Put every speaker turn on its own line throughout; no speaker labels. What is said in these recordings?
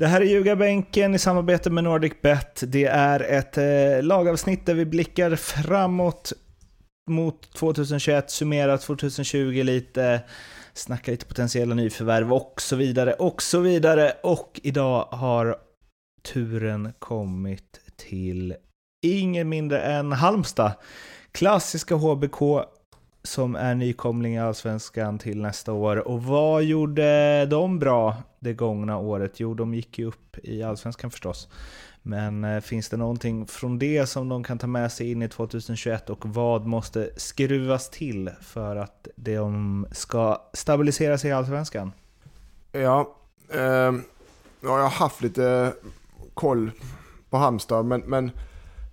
Det här är Ljugarbänken i samarbete med NordicBet. Det är ett eh, lagavsnitt där vi blickar framåt mot 2021, summerar 2020 lite, snackar lite potentiella nyförvärv och så vidare och så vidare. Och idag har turen kommit till ingen mindre än Halmstad. Klassiska HBK som är nykomling i Allsvenskan till nästa år. Och vad gjorde de bra det gångna året? Jo, de gick ju upp i Allsvenskan förstås. Men eh, finns det någonting från det som de kan ta med sig in i 2021 och vad måste skruvas till för att de ska stabilisera sig i Allsvenskan?
Ja, eh, jag har haft lite koll på Halmstad, men, men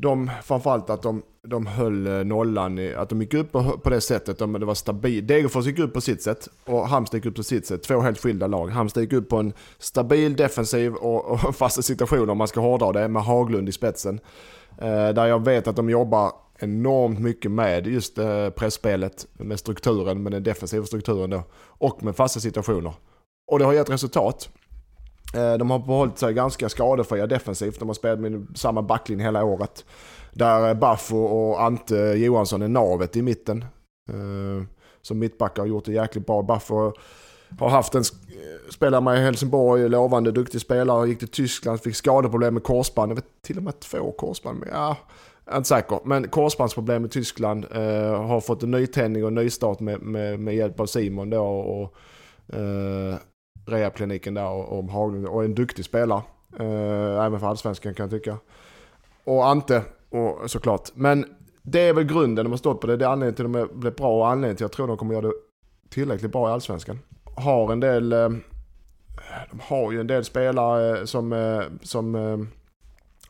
de, framförallt att de, de höll eh, nollan, i, att de gick upp på, på det sättet. De, det var stabilt. Degerfors gick upp på sitt sätt och Halmstad gick upp på sitt sätt. Två helt skilda lag. Halmstad gick upp på en stabil defensiv och, och fasta situationer om man ska hårdra det med Haglund i spetsen. Eh, där jag vet att de jobbar enormt mycket med just eh, pressspelet, med strukturen, med den defensiva strukturen då. Och med fasta situationer. Och det har gett resultat. Eh, de har behållit sig ganska skadefria defensivt. De har spelat med samma backlinje hela året. Där eh, Baffo och Ante Johansson är navet i mitten. Eh, som mittbackar har gjort det jäkligt bra. Baffo har haft en spelare med i Helsingborg, lovande, duktig spelare. Gick till Tyskland, fick skadeproblem med korsband. Jag vet till och med två korsband. Ja, jag är inte säker. Men korsbandsproblem i Tyskland. Eh, har fått en nytändning och nystart med, med, med hjälp av Simon då. Och, eh, rehabkliniken där och, och Haglund och en duktig spelare. Eh, även för allsvenskan kan jag tycka. Och Ante och, såklart. Men det är väl grunden de har stått på. Det är anledningen till att de blev bra och anledningen till att jag tror att de kommer göra det tillräckligt bra i allsvenskan. Har en del, eh, de har ju en del spelare eh, som, eh, som, eh,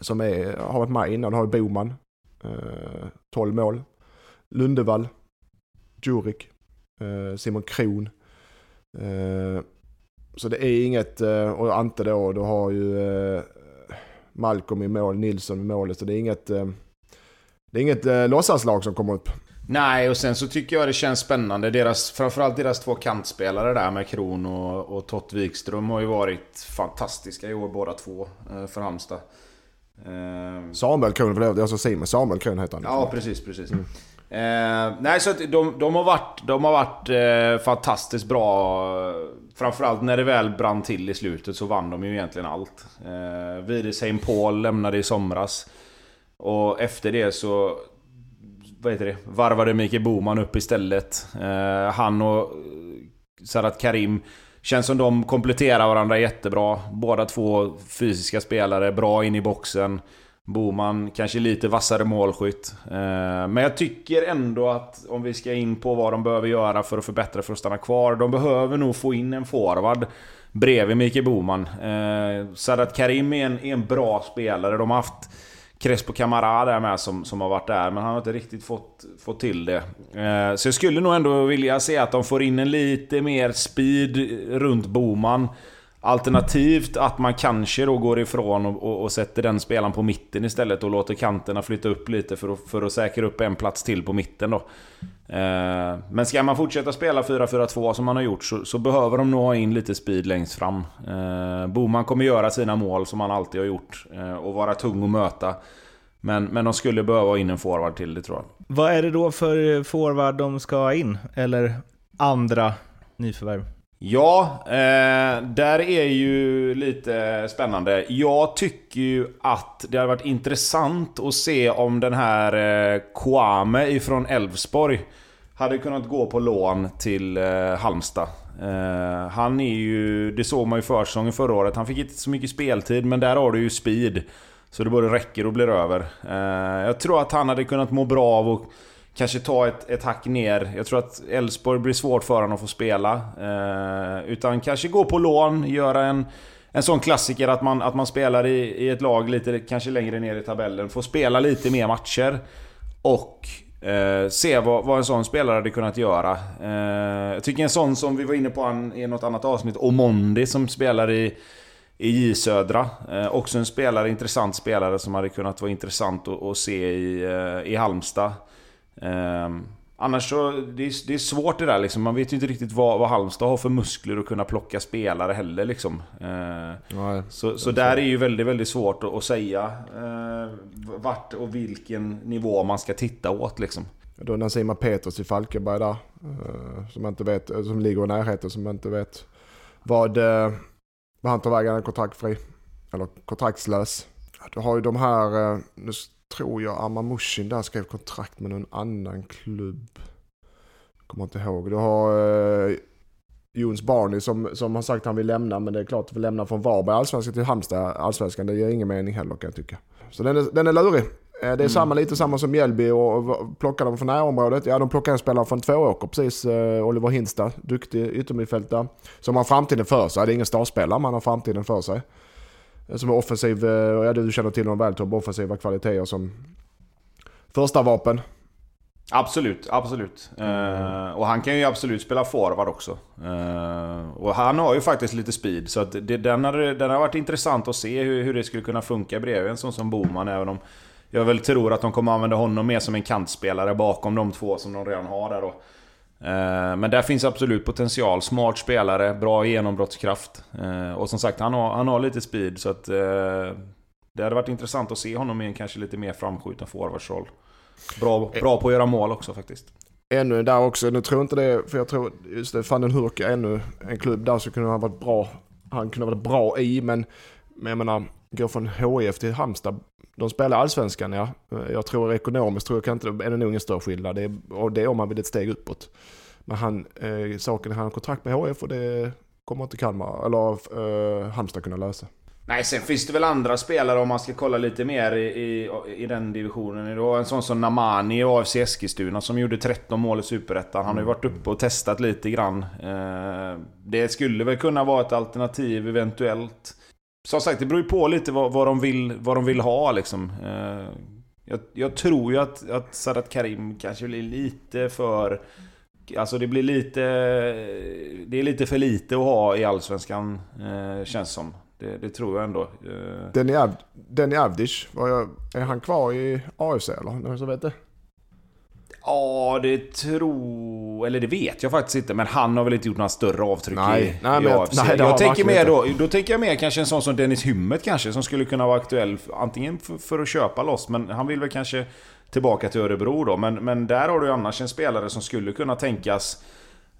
som är, har varit med innan. De har ju Boman, eh, 12 mål. Lundevall, Djurik, Simon Kron. Så det är inget, och Ante då, du har ju Malcolm i mål, Nilsson i målet. Så det är inget, det är inget låtsaslag som kommer upp.
Nej, och sen så tycker jag det känns spännande. Deras, framförallt deras två kantspelare där med Kron och, och Tott Wikström har ju varit fantastiska i år båda två för Halmstad.
Samuel Kron, förlåt jag sa Simon. Samuel Kron heter han.
Ja, precis, precis. Mm. Eh, nej, så de, de har varit, de har varit eh, fantastiskt bra. Framförallt när det väl brann till i slutet så vann de ju egentligen allt. Eh, Widersheim Paul lämnade i somras. Och efter det så... Vad heter det? Varvade Mikael Boman upp istället. Eh, han och eh, Sarat Karim Känns som de kompletterar varandra jättebra. Båda två fysiska spelare, bra in i boxen. Boman kanske lite vassare målskytt. Eh, men jag tycker ändå att om vi ska in på vad de behöver göra för att förbättra för att stanna kvar. De behöver nog få in en forward bredvid Mikael Boman. Eh, Sadat Karim är en, är en bra spelare. De har haft Crespo Camara där med som, som har varit där, men han har inte riktigt fått, fått till det. Eh, så jag skulle nog ändå vilja se att de får in en lite mer speed runt Boman. Alternativt att man kanske då går ifrån och, och, och, sätter den spelaren på mitten istället och låter kanterna flytta upp lite för att, för att säkra upp en plats till på mitten då. Eh, men ska man fortsätta spela 4-4-2 som man har gjort så, så, behöver de nog ha in lite speed längst fram. Eh, Boman kommer göra sina mål som han alltid har gjort eh, och vara tung att möta. Men, men de skulle behöva ha in en forward till, det tror jag.
Vad är det då för forward de ska ha in? Eller andra nyförvärv?
Ja, eh, där är ju lite spännande. Jag tycker ju att det hade varit intressant att se om den här eh, Kwame ifrån Elfsborg hade kunnat gå på lån till eh, Halmstad. Eh, han är ju, det såg man ju försäsongen förra året, han fick inte så mycket speltid men där har du ju speed. Så det både räcker och blir över. Eh, jag tror att han hade kunnat må bra av att kanske ta ett, ett hack ner. Jag tror att Elfsborg blir svårt för honom att få spela. Eh, utan kanske gå på lån, göra en, en sån klassiker att man, att man spelar i, i ett lag lite kanske längre ner i tabellen. Få spela lite mer matcher. Och eh, se vad, vad en sån spelare hade kunnat göra. Eh, jag tycker en sån som vi var inne på en, i något annat avsnitt, Omondi som spelar i i J Södra. Eh, också en spelare, intressant spelare som hade kunnat vara intressant att, att se i, eh, i Halmstad. Eh, Annars så, det är, det är svårt det där liksom. Man vet ju inte riktigt vad, vad Halmstad har för muskler att kunna plocka spelare heller liksom. Eh,
Nej,
så så där är ju väldigt, väldigt svårt att, att säga eh, vart och vilken nivå man ska titta åt liksom.
Då Nasima Peters i Falkenberg där. eh, Som, inte vet, eh, som ligger i närheten som inte vet vad, eh, vad han tar vägen. Är kontraktfri. Eller kontraktslös. Du har ju de här, tror jag Amamushin där skrev kontrakt med någon annan klubb. Kommer inte ihåg. Du har eh, Jons Barney som, som har sagt att han vill lämna. Men det är klart att vill lämna från Varberg allsvenskan till Halmstad allsvenskan. Det ger ingen mening heller kan jag tycka. Så den är, den är lurig. Eh, Det är samma, lite samma som Mjällby och och plockar de från närområdet. Ja, de plockar en spelare från Tvååker precis. eh, Oliver Hinstad, duktig yttermittfältare. Som har framtiden för sig. Det är ingen startspelare, men han har framtiden för sig. Som är offensiv, eh, ja du känner till honom väl Tobbe, offensiva kvaliteter som första vapen.
Absolut, absolut. Eh, och han kan ju absolut spela forward också. Eh, och han har ju faktiskt lite speed, så att det, den, har, den har varit intressant att se hur, hur det skulle kunna funka bredvid en sån som Boman, även om jag väl tror att de kommer använda honom mer som en kantspelare bakom de två som de redan har där då. Eh, Men där finns absolut potential. Smart spelare, bra genombrottskraft. Eh, Och som sagt, han har, han har lite speed så att... eh, Det hade varit intressant att se honom i en kanske lite mer framskjuten forwardsroll. Bra, bra på att göra mål också faktiskt.
Ännu där också, nu tror jag inte det, för jag tror just det, Van den Hurk är ännu en klubb där så kunde han varit bra. Han kunde varit bra i, men, men jag menar, gå från HIF till Halmstad. De spelar allsvenskan ja. Jag tror ekonomiskt tror jag kan inte, är det nog ingen större skillnad. Det är, och det är om man vill ett steg uppåt. Men han, eh, saken är han har kontrakt med HIF och det kommer inte Kalmar, eller eh, Halmstad kunna lösa.
Nej, sen finns det väl andra spelare om man ska kolla lite mer i, i, i den divisionen. En sån som Namani i AFC Eskilstuna som gjorde 13 mål i Superettan. Han har ju varit uppe och testat lite grann. Eh, det skulle väl kunna vara ett alternativ eventuellt. Som sagt, det beror ju på lite vad, vad, de, vill, vad de vill ha liksom. Eh, jag, jag tror ju att, att Sadat Karim kanske blir lite för... Alltså det blir lite... Det är lite för lite att ha i Allsvenskan, eh, känns som. Det, det tror jag ändå. Eh,
Denny, Avdic, är han kvar i AFC eller? Någon som vet det?
Ja, det tror... Eller det vet jag faktiskt inte. Men han har väl inte gjort några större avtryck
Nej,
i,
nej,
i
men jag-
AFC.
nej,
jag tänker mer då, då tänker jag mer kanske en sån som Dennis Hymmet kanske. Som skulle kunna vara aktuell antingen för, för att köpa loss. Men han vill väl kanske tillbaka till Örebro då. Men, men där har du ju annars en spelare som skulle kunna tänkas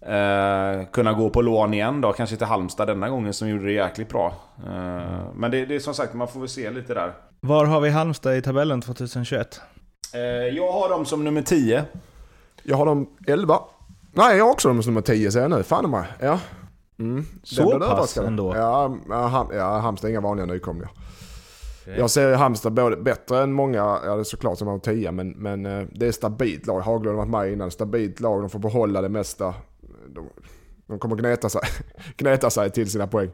eh, kunna gå på lån igen då. Kanske till Halmstad denna gången som gjorde det jäkligt bra. Eh, men det, det är som sagt, man får väl se lite där.
Var har vi Halmstad i tabellen 2021?
Eh, jag har dem som nummer 10.
Jag har dem 11. Nej, jag har också dem som nummer 10 säger jag nu. Fan mig. Ja. Mm.
Så pass ändå?
Ja, ja, Ham, ja, Halmstad är inga vanliga nykomlingar. Jag ser Halmstad både bättre än många, ja det är såklart som har 10 men, men eh, det är stabilt lag. Haglund har varit med innan. Stabilt lag, de får behålla det mesta. De, de kommer gneta sig, gneta sig till sina poäng.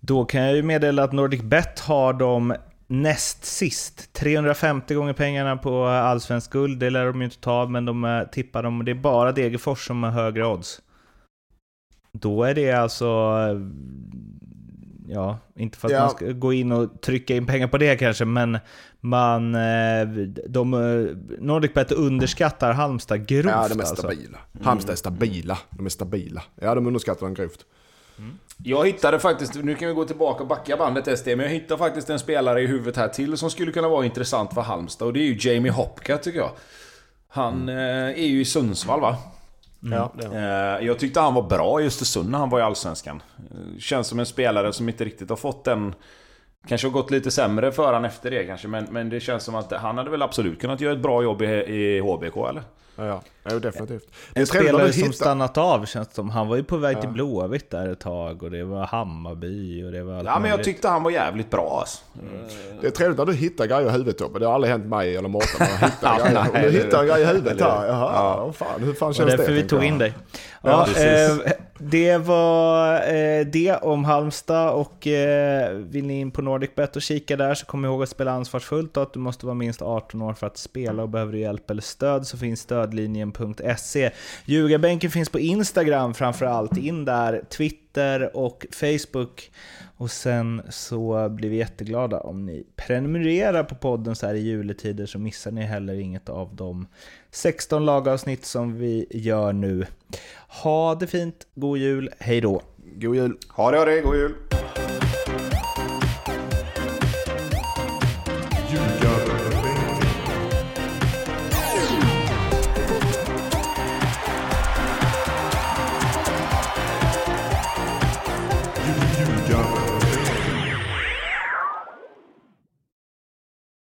Då kan jag ju meddela att Nordic Bet har dem näst sist. 350 gånger pengarna på allsvensk guld, det lär de ju inte ta, men de eh, tippar dem. Det är bara Degerfors som har högre odds. Då är det alltså... eh, Ja, inte för att
Ja.
man ska gå in och trycka in pengar på det kanske, men man... eh, De, eh, Nordic Bet underskattar Halmstad grovt
Ja, de är
alltså.
stabila. Halmstad är stabila. De är stabila. Ja, de underskattar dem grovt.
Jag hittade faktiskt, nu kan vi gå tillbaka och backa bandet SD, men jag hittade faktiskt en spelare i huvudet här till som skulle kunna vara intressant för Halmstad och det är ju Jamie Hopka tycker jag. Han eh, är ju i Sundsvall va?
Ja, det
Eh, jag tyckte han var bra i Östersund när han var i Allsvenskan. Eh, känns som en spelare som inte riktigt har fått den... Kanske har gått lite sämre för han efter det kanske, men, men det känns som att han hade väl absolut kunnat göra ett bra jobb i, i HBK eller?
Ja, ja. Jo, definitivt. Det är
En spelare
att
som
hitta...
stannat av känns det som. Han var ju på väg till Blåvitt där ett tag och det var Hammarby och det var allt
Ja men jag
möjligt.
tyckte han var jävligt bra alltså.
Det är trevligt när du hittar grejer i huvudet Tobbe. Det har aldrig hänt mig eller Mårten. jag hittar
Ja,
grejer.
nej,
du
det-
hittar en grej i huvudet här. Jaha, ja. fan, hur fan
Det
känns
var
det?
därför vi tog
jag.
in dig.
Ja,
Ja,
precis.
eh, det var eh, det om Halmstad och eh, vill ni in på NordicBet och kika där så kom ihåg att spela ansvarsfullt och att du måste vara minst 18 år för att spela och behöver du hjälp eller stöd så finns stödlinjen.se. Ljugarbänken finns på Instagram framförallt. In där, Twitter Twitter och Facebook. Och sen så blir vi jätteglada om ni prenumererar på podden så här i juletider så missar ni heller inget av de 16 lagavsnitt som vi gör nu. Ha det fint, god jul, hej då!
God jul!
Ha det, ha det, god jul!